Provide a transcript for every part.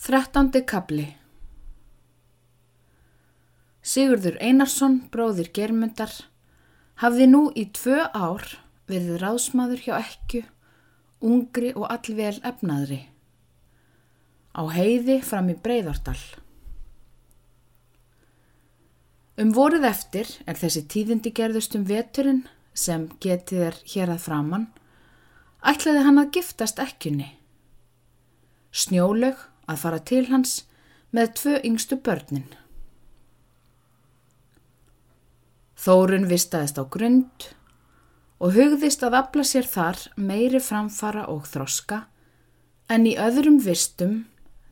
Þrettandi kabli Sigurður Einarsson, bróðir Germundar, hafði nú í tvö ár verið ráðsmaður hjá ekku, ungri og allvel efnaðri, á heiði fram í Breiðardal. Um voruð eftir er þessi tíðindi gerðust um veturinn sem getið er hér að framann, ætlaði hann að giftast ekkunni. Snjólaug að fara til hans með tvö yngstu börnin. Þórun vistaðist á grund og hugðist að afla sér þar meiri framfara og þroska en í öðrum vistum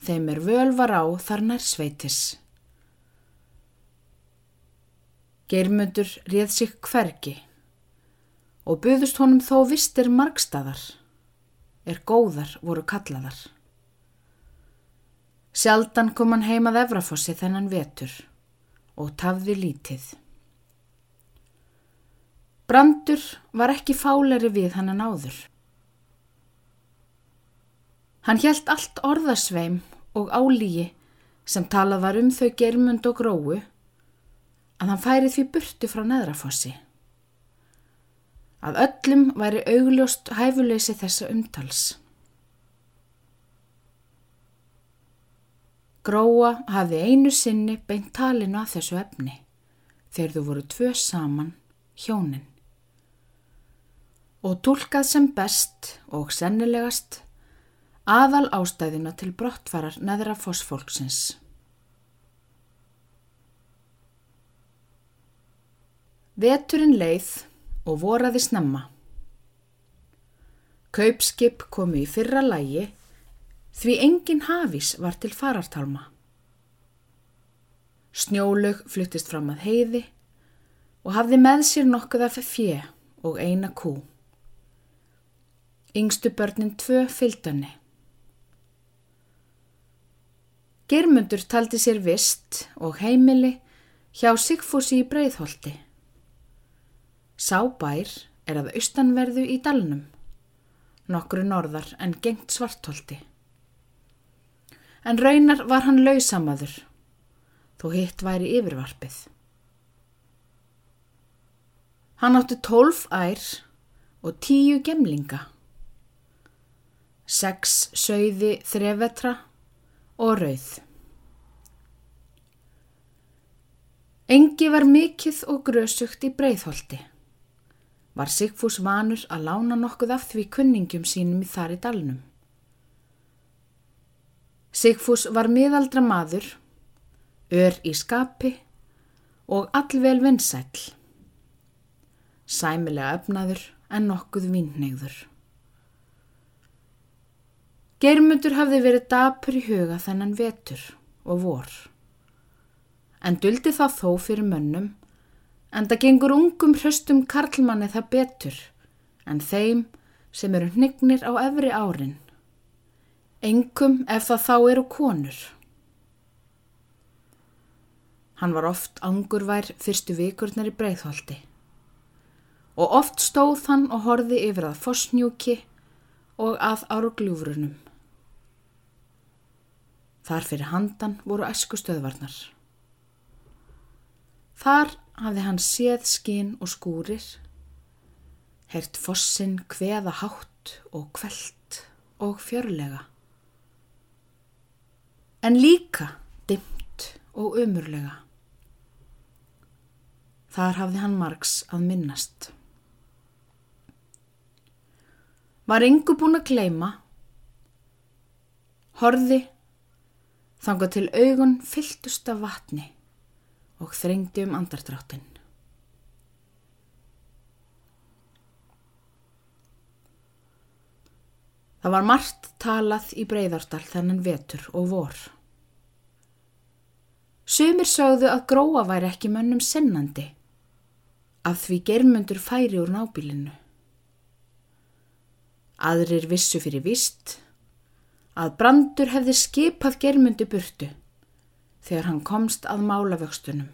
þeim er völvar á þar nær sveitis. Geirmundur réð sig hvergi og buðust honum þó vistir margstæðar, er góðar voru kallaðar. Sjaldan kom hann heimað Efrafossi þennan vetur og tafði lítið. Brandur var ekki fáleri við hann en áður. Hann hjælt allt orðasveim og álígi sem talað var um þau germund og gróu að hann færi því burtu frá neðrafossi. Að öllum væri augljóst hæfuleysi þessa umtals. Gróa hafði einu sinni beint talinu að þessu efni þegar þú voru tvö saman hjónin. Og tólkað sem best og sennilegast aðal ástæðina til brottfarar neðra fósfólksins. Veturinn leið og voraði snemma. Kaupskip komu í fyrra lægi Því engin hafís var til farartalma. Snjólaug fluttist fram að heiði og hafði með sér nokkuð af fjö og eina kú. Yngstu börnin tvö fylgdanni. Germundur taldi sér vist og heimili hjá Sigfúsi í Breiðholti. Sábær er að austanverðu í dalnum, nokkru norðar en gengt svartholti en raunar var hann lausamaður, þó hitt væri yfirvarpið. Hann átti tólf ær og tíu gemlinga, sex söiði þrevetra og rauð. Engi var mikill og grösugt í breyðholti. Var Sigfús vanur að lána nokkuð af því kunningjum sínum í þar í dalnum. Sigfús var miðaldra maður, ör í skapi og allvel vinsæl. Sæmilega öfnaður en nokkuð vinnegður. Geirmundur hafði verið dapur í huga þennan vetur og vor. En duldi það þó fyrir mönnum en það gengur ungum hraustum karlmanni það betur en þeim sem eru hnignir á efri árin Engum ef það þá eru konur. Hann var oft angurvær fyrstu vikurnar í breyðhaldi og oft stóð hann og horfi yfir að fosnjúki og að árugljúfrunum. Þar fyrir handan voru esku stöðvarnar. Þar hafði hann séð skín og skúrir, hert fossin hveða hátt og kvelt og fjörlega en líka dimt og umurlega. Þar hafði hann margs að minnast. Var yngu búin að gleima, horði, þanga til augun fylltust af vatni og þrengdi um andardráttinn. Það var margt talað í breyðardal þennan vetur og vor. Sumir sögðu að gróa væri ekki mönnum sennandi, af því germundur færi úr nábílinu. Aðrir vissu fyrir vist að brandur hefði skipað germundi burtu þegar hann komst að málavöxtunum.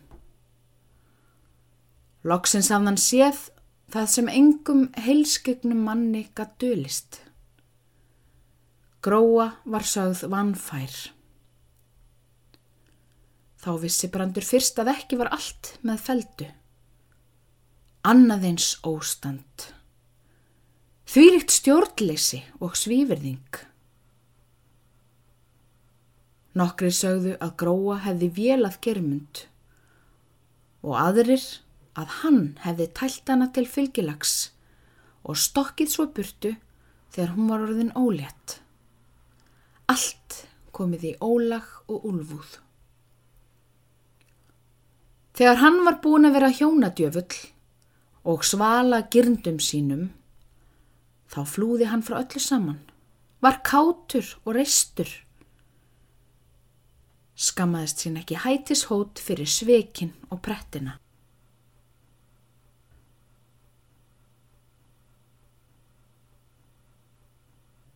Loksins hafði hann séð það sem engum heilskegnum manni gatt dölist. Gróa var sögð vannfær Þá vissi brandur fyrst að ekki var allt með feldu. Annaðins óstand. Þvílikt stjórnleysi og svíverðing. Nokkri sögðu að gróa hefði vélað germund og aðrir að hann hefði tælt hana til fylgilags og stokkið svo burtu þegar hún var orðin ólétt. Allt komið í ólag og úlfúð. Þegar hann var búin að vera hjónadjöfull og svala gyrndum sínum, þá flúði hann frá öllu saman, var kátur og reistur. Skammaðist sín ekki hætis hót fyrir svekin og prettina.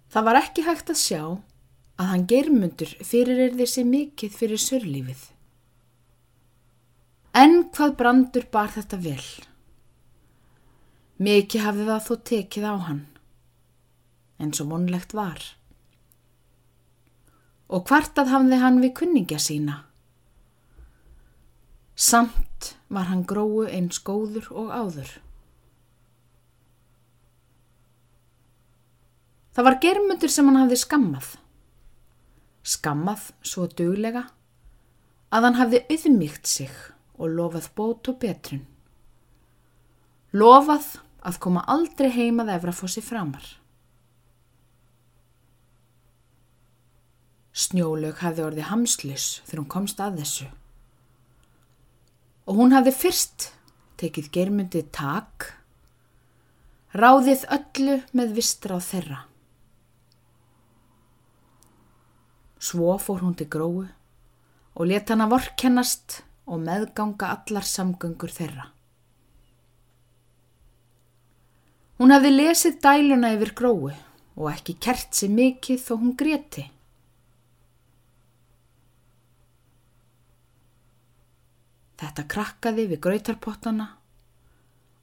Það var ekki hægt að sjá að hann germundur fyrir er þessi mikill fyrir sörlífið. En hvað brandur bar þetta vel? Mikið hafði það þó tekið á hann, eins og vonlegt var. Og hvartað hafði hann við kunningja sína. Samt var hann gróu eins góður og áður. Það var germundur sem hann hafði skammað. Skammað svo duglega að hann hafði auðmíkt sig og lofað bót og betrun. Lofað að koma aldrei heimað efra fósi framar. Snjólaug hafði orðið hamslis þegar hún komst að þessu. Og hún hafði fyrst tekið germyndið tak, ráðið öllu með vistra á þeirra. Svo fór hún til gróu og let hana vorkennast og meðganga allar samgöngur þeirra. Hún hafði lesið dæluna yfir grói og ekki kert sér mikið þó hún greti. Þetta krakkaði við gröytarpottana,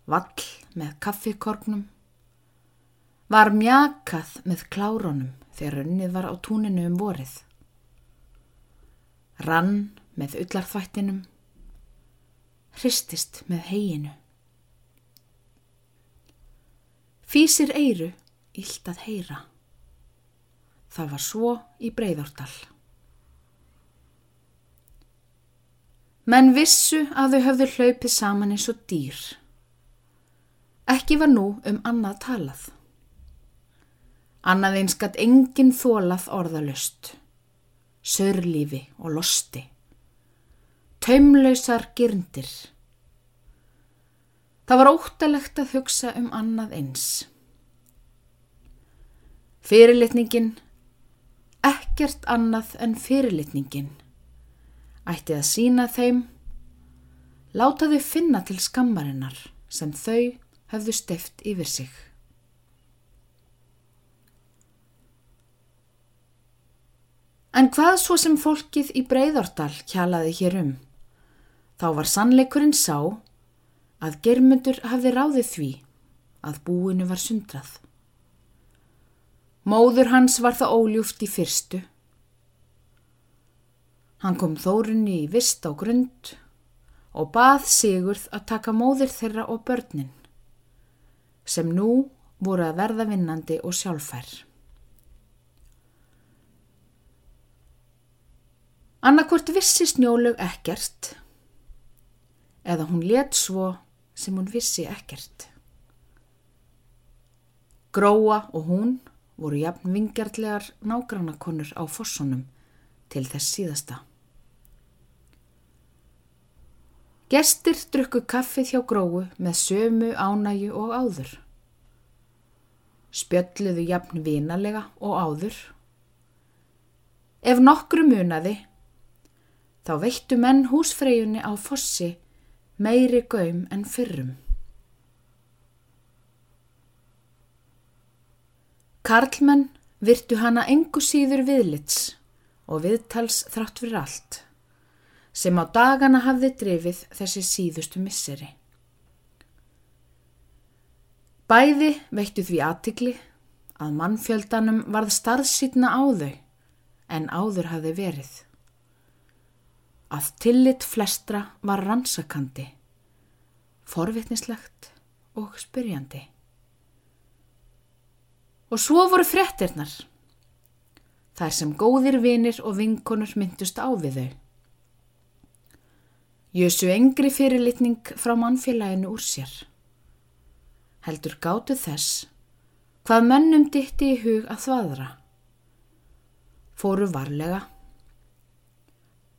vall með kaffikorgnum, var mjakað með klárunum þegar unnið var á túninu um vorið. Rann með ullarþvættinum hristist með heginu. Físir eiru, ílt að heyra. Það var svo í breyðortal. Menn vissu að þau höfðu hlaupið saman eins og dýr. Ekki var nú um annað talað. Annað einskat engin þólað orðalust, sörlífi og losti taumlausar gyrndir. Það var óttalegt að hugsa um annað eins. Fyrirlitningin, ekkert annað en fyrirlitningin, ætti að sína þeim, láta þau finna til skammarinnar sem þau höfðu steft yfir sig. En hvað svo sem fólkið í Breiðordal kjalaði hér um? Þá var sannleikurinn sá að germundur hafði ráðið því að búinu var sundrað. Móður hans var það óljúft í fyrstu. Hann kom þórunni í vist á grund og bað Sigurð að taka móður þeirra og börnin sem nú voru að verða vinnandi og sjálfær. Annarkvort vissi snjólög ekkert eða hún let svo sem hún vissi ekkert. Gróa og hún voru jafn vingjartlegar nágrannakonur á fossunum til þess síðasta. Gestir drukku kaffið hjá gróu með sömu ánæju og áður. Spjölluðu jafn vinalega og áður. Ef nokkru munaði, þá veittu menn húsfreyjunni á fossi meiri gaum en fyrrum. Karlmenn virtu hana engu síður viðlits og viðtals þrátt fyrir allt, sem á dagana hafði drifið þessi síðustu misseri. Bæði veittu því aðtikli að mannfjöldanum varð starðsýtna á þau en áður hafði verið. Að tillit flestra var rannsakandi, forvitnislegt og spyrjandi. Og svo voru frettirnar, þar sem góðir vinir og vinkonur myndust á við þau. Jössu engri fyrirlitning frá mannfélaginu úr sér. Heldur gátu þess hvað mönnum ditti í hug að þvaðra. Fóru varlega.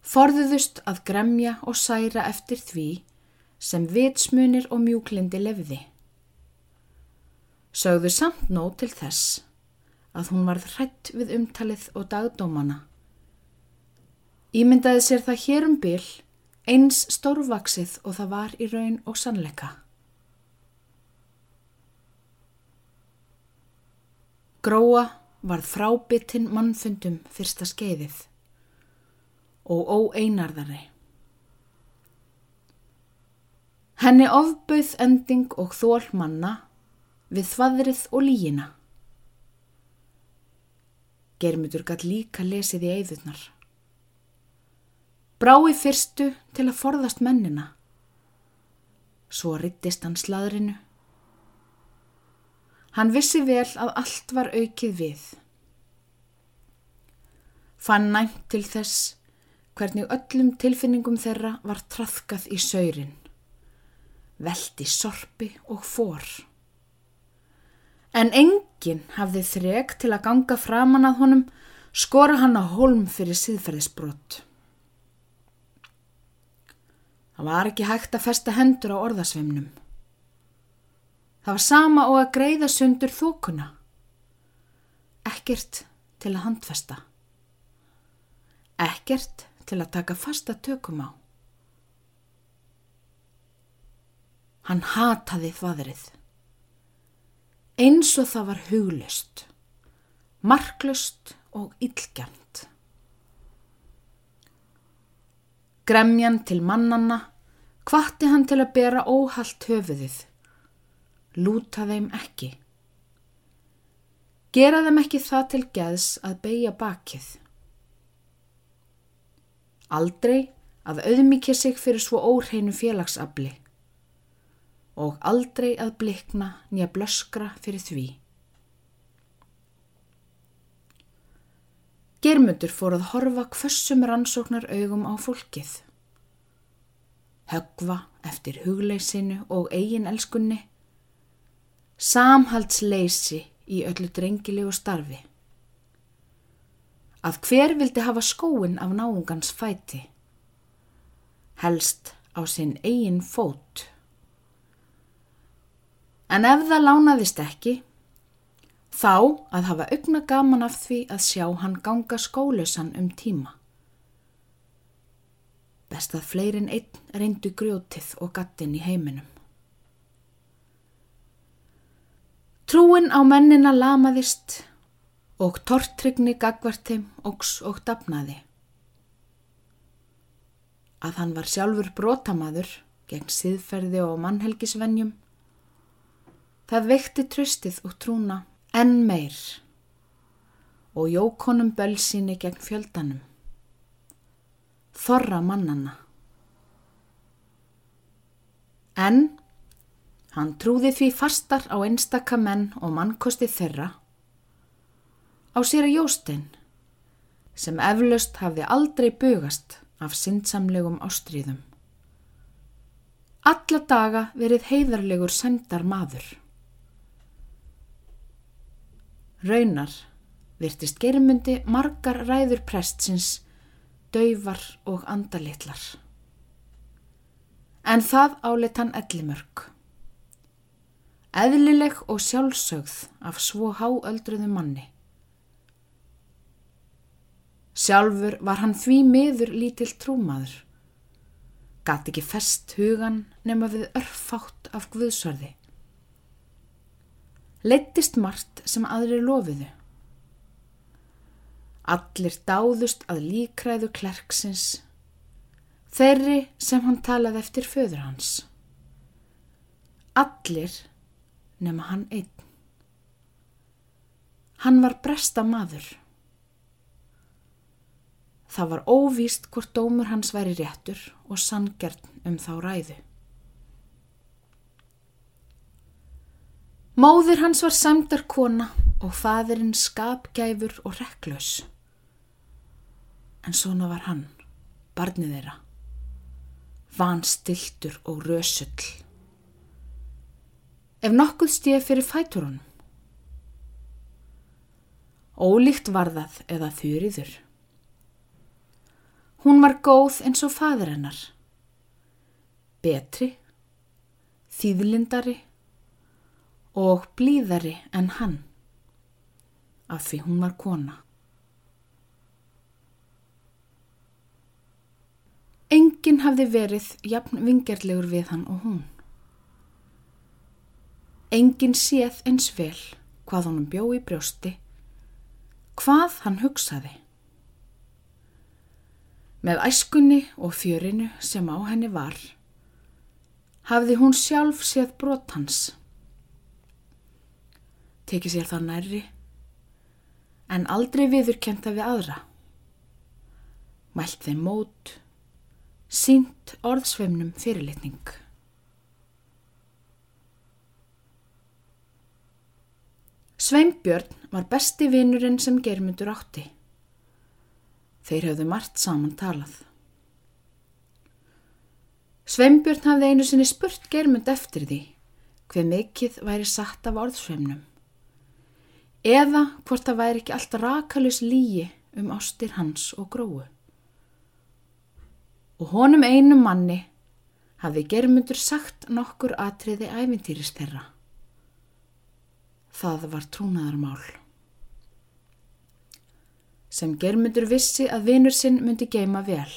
Forðuðust að gremja og særa eftir því sem vitsmunir og mjúklindi lefði. Sögðu samt nóg til þess að hún varð hrætt við umtalið og dagdómana. Ímyndaði sér það hér um byl eins stórvaksið og það var í raun og sannleika. Gróa varð frábitinn mannfundum fyrsta skeiðið og óeinarðari. Henni ofbauð ending og þól manna við þvaðrið og lígina. Germutur gætt líka lesið í eigðurnar. Brái fyrstu til að forðast mennina. Svo rittist hann sladrinu. Hann vissi vel að allt var aukið við. Fann næmt til þess hvernig öllum tilfinningum þeirra var trafkað í saurin. Veldi sorpi og fór. En enginn hafði þreg til að ganga framann að honum, skora hann á holm fyrir síðferðisbrott. Það var ekki hægt að festa hendur á orðasveimnum. Það var sama og að greiða sundur þókuna. Ekkert til að handfesta. Ekkert til að taka fasta tökum á. Hann hataði þvaðrið eins og það var huglust, marklust og illgjant. Gremjan til mannanna hvatti hann til að bera óhalt höfuðið, lúta þeim ekki. Gera þeim ekki það til geðs að beigja bakið. Aldrei að auðmikja sig fyrir svo óhreinu félagsabli og aldrei að blikna nýja blöskra fyrir því. Germundur fór að horfa hvössum rannsóknar augum á fólkið. Högva eftir hugleysinu og eigin elskunni. Samhaldsleysi í öllu drengilegu starfi. Að hver vildi hafa skóin af náungans fæti. Helst á sinn eigin fót. En ef það lánaðist ekki, þá að hafa augna gaman af því að sjá hann ganga skólausan um tíma. Best að fleirin einn reyndu grjótið og gattin í heiminum. Trúin á mennina lamaðist og tortrygni gagvartim ógs og dapnaði. Að hann var sjálfur brotamaður gegn siðferði og mannhelgisvenjum Það vekti tröstið og trúna enn meir og jókonum bölsíni gegn fjöldanum. Þorra mannana. En hann trúði því fastar á einstaka menn og mannkosti þeirra á sér að Jóstein sem eflaust hafði aldrei bugast af syndsamlegum ástríðum. Alla daga verið heiðarlegur sendar maður. Raunar virtist germundi margar ræður prestsins, dauvar og andalitlar. En það áleitt hann ellimörk. Eðlileg og sjálfsögð af svo háöldruðu manni. Sjálfur var hann því miður lítill trúmaður. Gat ekki fest hugan nema við örfátt af guðsörði leittist margt sem aðri lofiðu. Allir dáðust að líkræðu klerksins, þeirri sem hann talaði eftir föður hans. Allir nema hann einn. Hann var bresta maður. Það var óvíst hvort dómur hans væri réttur og sangjart um þá ræðu. Móðir hans var semdar kona og faðurinn skapgæfur og rekklaus. En svona var hann, barnið þeirra, vanstiltur og rösull. Ef nokkuð stíð fyrir fæturunum. Ólíkt var það eða þurriður. Hún var góð eins og fadur hennar. Betri, þýðlindari og blíðari en hann. Af því hún var kona. Engin hafði verið jafn vingerlegur við hann og hún. Engin séð eins vel hvað honum bjó í brjósti, hvað hann hugsaði. Með æskunni og fjörinu sem á henni var, hafði hún sjálf séð brot hans. Tekið sér það nærri, en aldrei viðurkenta við aðra. Mælt þeim mót, sínt orðsveimnum fyrirlitning. Sveinbjörn var besti vinurinn sem germundur átti. Þeir höfðu margt saman talað. Sveinbjörn hafði einu sinni spurt germund eftir því hver mikill væri satt af orðsveimnum. Eða hvort það væri ekki allt rakalus lígi um ástir hans og gróu. Og honum einum manni hafði germundur sagt nokkur atriði æfintýrist þeirra. Það var trúnaðarmál. Sem germundur vissi að vinur sinn myndi geima vel.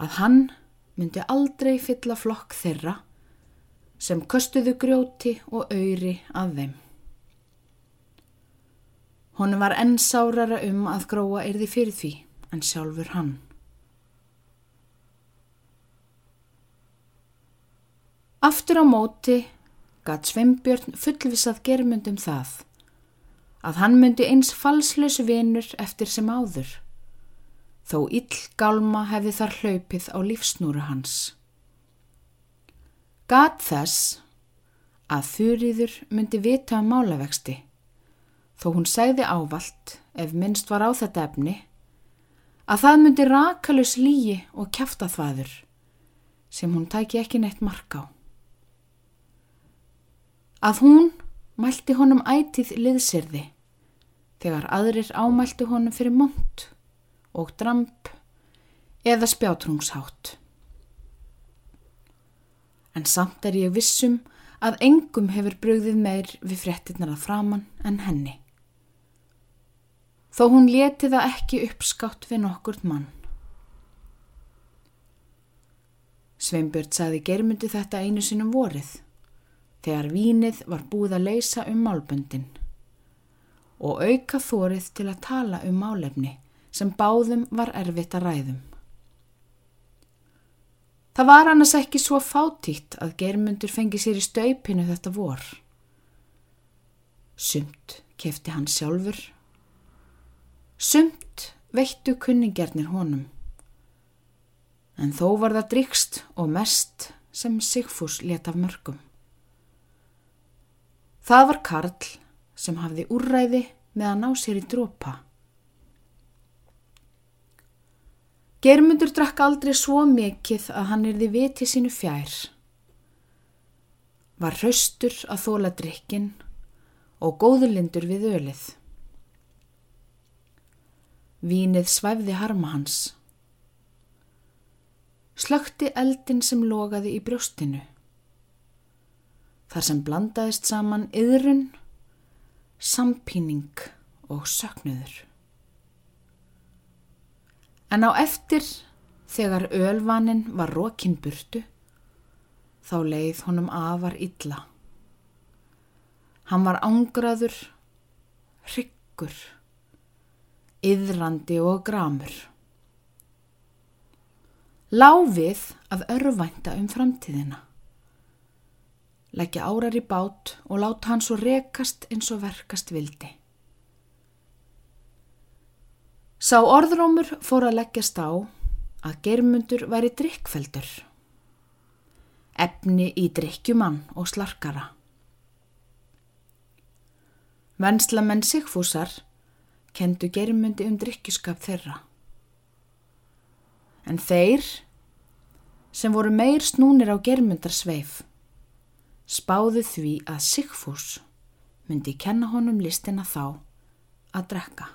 Að hann myndi aldrei fylla flokk þeirra sem köstuðu grjóti og öyri að þeim. Honum var enn sárara um að gróa erði fyrir því en sjálfur hann. Aftur á móti gatt Sveinbjörn fullvisað germundum það að hann myndi eins falslaus vinur eftir sem áður, þó ill gálma hefði þar hlaupið á lífsnúru hans. Gat þess að þurriður myndi vita um málavexti, þó hún segði ávalt, ef minnst var á þetta efni, að það myndi rakalus lígi og kæfta þvaður, sem hún tæki ekki neitt mark á að hún mælti honum ætið liðsirði þegar aðrir ámælti honum fyrir mont og dramp eða spjátrungshátt. En samt er ég vissum að engum hefur brugðið meir við frettinnar að framann en henni. Þó hún leti það ekki uppskátt við nokkurt mann. Sveinbjörn sagði germundi þetta einu sinum vorið þegar vínið var búið að leysa um málböndin og auka þórið til að tala um málefni sem báðum var erfitt að ræðum. Það var annars ekki svo fátítt að germundur fengi sér í staupinu þetta vor. Sumt kefti hann sjálfur. Sumt veittu kunningjarnir honum. En þó var það drikst og mest sem Sigfús let af mörgum. Það var Karl sem hafði úrræði með að ná sér í drópa. Germundur drakk aldrei svo mikið að hann erði vitið sínu fjær. Var hraustur að þóla drikkin og góðulindur við ölið. Vínið svæfði harma hans. Slökti eldin sem logaði í brjóstinu þar sem blandaðist saman yðrun, sampíning og söknuður. En á eftir, þegar ölvanin var rókin burtu, þá leið honum afar illa. Hann var ángraður, hryggur, yðrandi og gramur. Láfið að örvænta um framtíðina leggja árar í bát og láta hann svo rekast eins og verkast vildi. Sá orðrómur fór að leggjast á að germundur væri drikkfeldur. Efni í drikkjumann og slarkara. Venslamenn Sigfúsar kendu germundi um drikkjuskap þeirra. En þeir, sem voru meir snúnir á germundar sveif, spáðu því að Sigfús myndi kenna honum listina þá að drekka.